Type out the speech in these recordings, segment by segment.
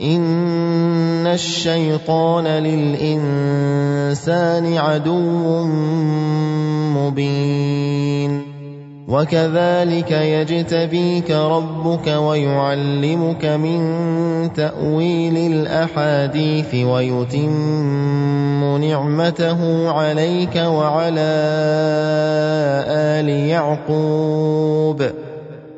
إن الشيطان للإنسان عدو مبين. وكذلك يجتبيك ربك ويعلمك من تأويل الأحاديث ويتم نعمته عليك وعلى آل يعقوب ۖ.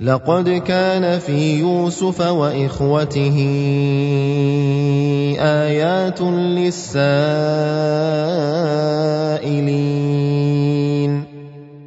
لقد كان في يوسف وإخوته آيات للسائلين.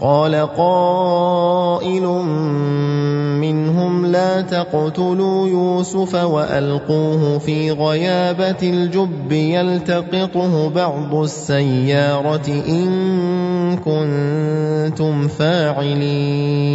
قال قائل منهم لا تقتلوا يوسف وألقوه في غيابة الجب يلتقطه بعض السيارة إن كنتم فاعلين.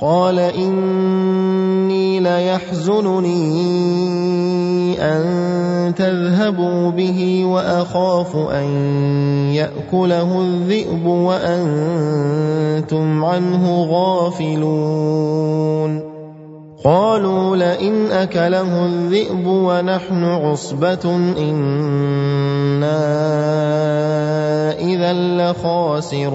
قال إني ليحزنني أن تذهبوا به وأخاف أن يأكله الذئب وأنتم عنه غافلون. قالوا لئن أكله الذئب ونحن عصبة إنا إذا لخاسرون.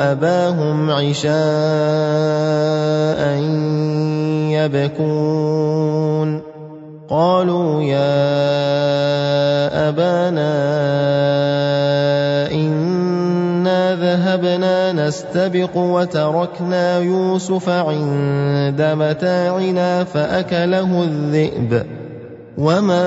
أباهم عشاء يبكون. قالوا يا أبانا إنا ذهبنا نستبق وتركنا يوسف عند متاعنا فأكله الذئب. وما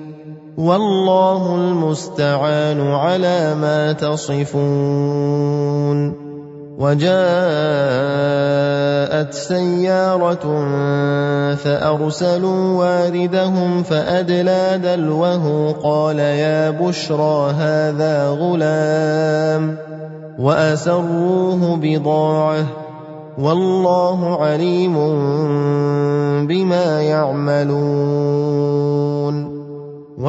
والله المستعان على ما تصفون وجاءت سيارة فأرسلوا واردهم فأدلى دلوه قال يا بشرى هذا غلام وأسروه بضاعة والله عليم بما يعملون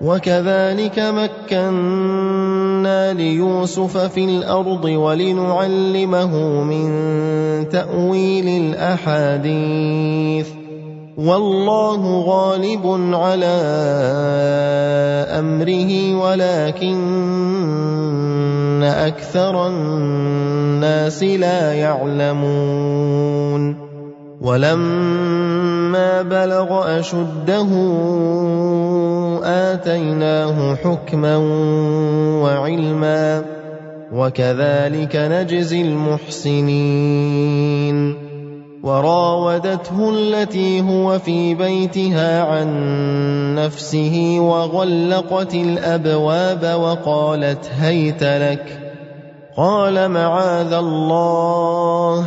وكذلك مكنا ليوسف في الأرض ولنعلمه من تأويل الأحاديث. والله غالب على أمره ولكن أكثر الناس لا يعلمون. ولما بلغ أشده آتيناه حكما وعلما وكذلك نجزي المحسنين. وراودته التي هو في بيتها عن نفسه وغلقت الأبواب وقالت هيت لك. قال معاذ الله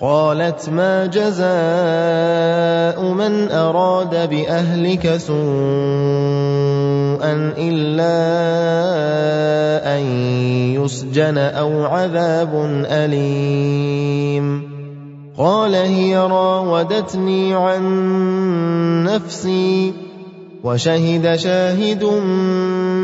قالت ما جزاء من أراد بأهلك سوءا إلا أن يسجن أو عذاب أليم. قال هي راودتني عن نفسي وشهد شاهد من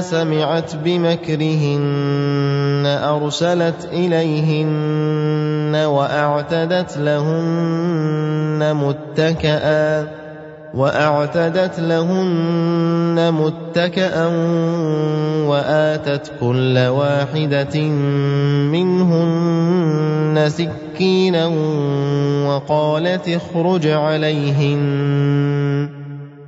سمعت بمكرهن ارسلت اليهن واعتدت لهن متكئا واعتدت لهن متكئا واتت كل واحدة منهن سكينا وقالت اخرج عليهن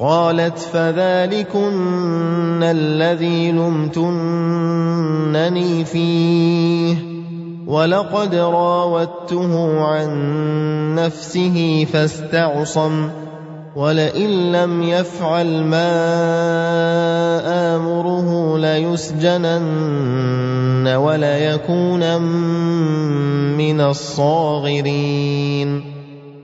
قالت فذلكن الذي لمتنني فيه ولقد راودته عن نفسه فاستعصم ولئن لم يفعل ما آمره ليسجنن وليكون من الصاغرين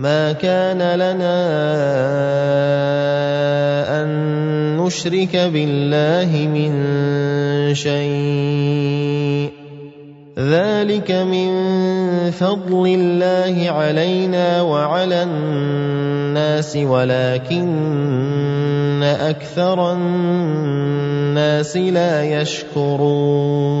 ما كان لنا أن نشرك بالله من شيء. ذلك من فضل الله علينا وعلى الناس ولكن أكثر الناس لا يشكرون.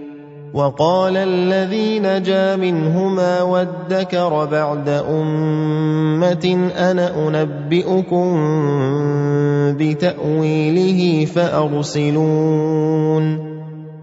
وقال الذي نجا منهما وادكر بعد أمة أنا أنبئكم بتأويله فأرسلون.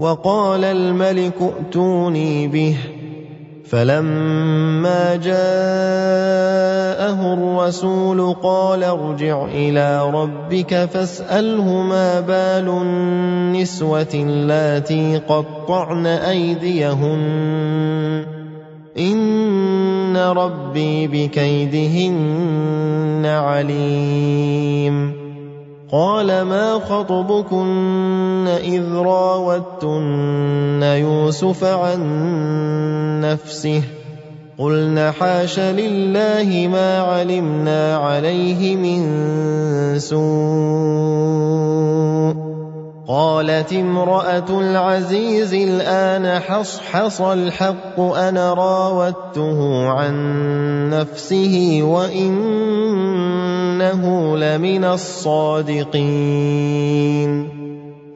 وقال الملك ائتوني به. فلما جاءه الرسول قال ارجع إلى ربك فاسأله ما بال النسوة اللاتي قطعن أيديهن. إن ربي بكيدهن عليم. قال ما خطبكن إذ راوتن يوسف عن نفسه قلن حاش لله ما علمنا عليه من سوء قالت امرأة العزيز الآن حصحص الحق أنا راودته عن نفسه وإنه لمن الصادقين.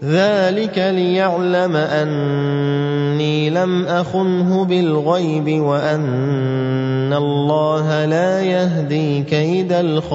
ذلك ليعلم أني لم أخنه بالغيب وأن الله لا يهدي كيد الخائنين.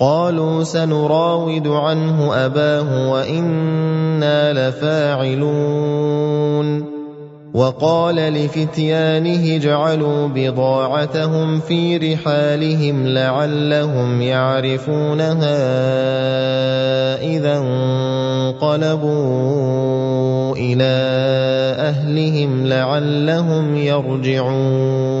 قالوا سنراود عنه أباه وإنا لفاعلون. وقال لفتيانه اجعلوا بضاعتهم في رحالهم لعلهم يعرفونها إذا انقلبوا إلى أهلهم لعلهم يرجعون.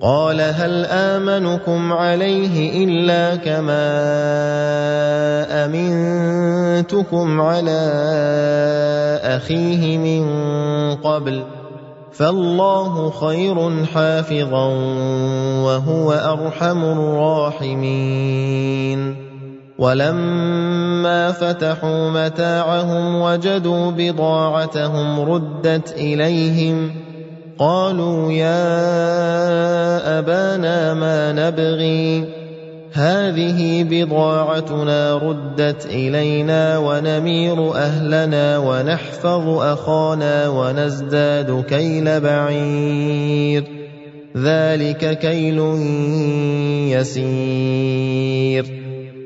قال هل آمنكم عليه إلا كما أمنتكم على أخيه من قبل فالله خير حافظا وهو أرحم الراحمين ولما فتحوا متاعهم وجدوا بضاعتهم ردت إليهم قالوا يا أبانا ما نبغي؟ هذه بضاعتنا ردت إلينا ونمير أهلنا ونحفظ أخانا ونزداد كيل بعير. ذلك كيل يسير.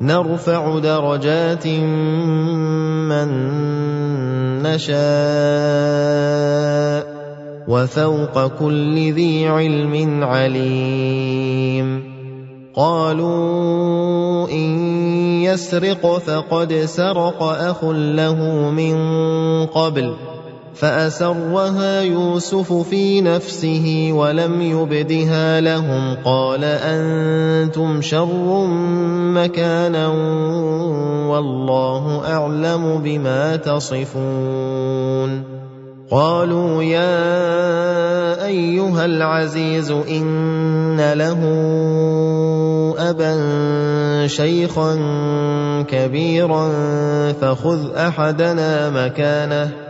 نرفع درجات من نشاء وفوق كل ذي علم عليم. قالوا إن يسرق فقد سرق أخ له من قبل. فأسرها يوسف في نفسه ولم يبدها لهم. قال أنتم شر مكانا والله أعلم بما تصفون. قالوا يا أيها العزيز إن له أبا شيخا كبيرا فخذ أحدنا مكانه.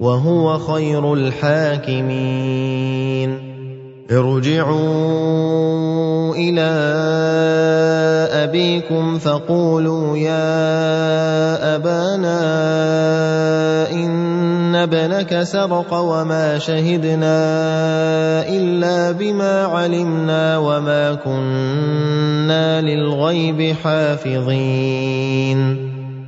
وهو خير الحاكمين. ارجعوا إلى أبيكم فقولوا يا أبانا إن ابنك سرق وما شهدنا إلا بما علمنا وما كنا للغيب حافظين.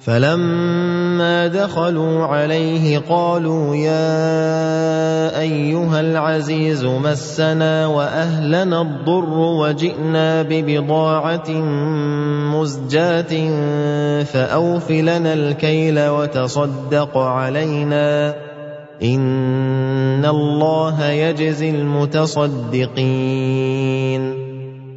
فلما دخلوا عليه قالوا يا أيها العزيز مسنا وأهلنا الضر وجئنا ببضاعة مزجاة فأوف لنا الكيل وتصدق علينا إن الله يجزي المتصدقين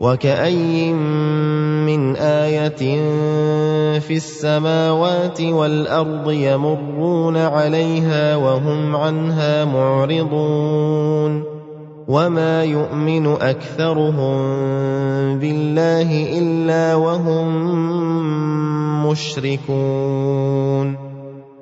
وكأي من آية في السماوات والأرض يمرون عليها وهم عنها معرضون وما يؤمن أكثرهم بالله إلا وهم مشركون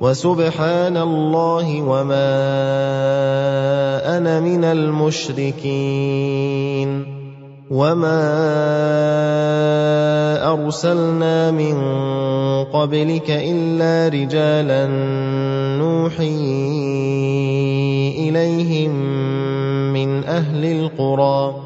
وسبحان الله وما أنا من المشركين وما أرسلنا من قبلك إلا رجالا نوحي إليهم من أهل القرى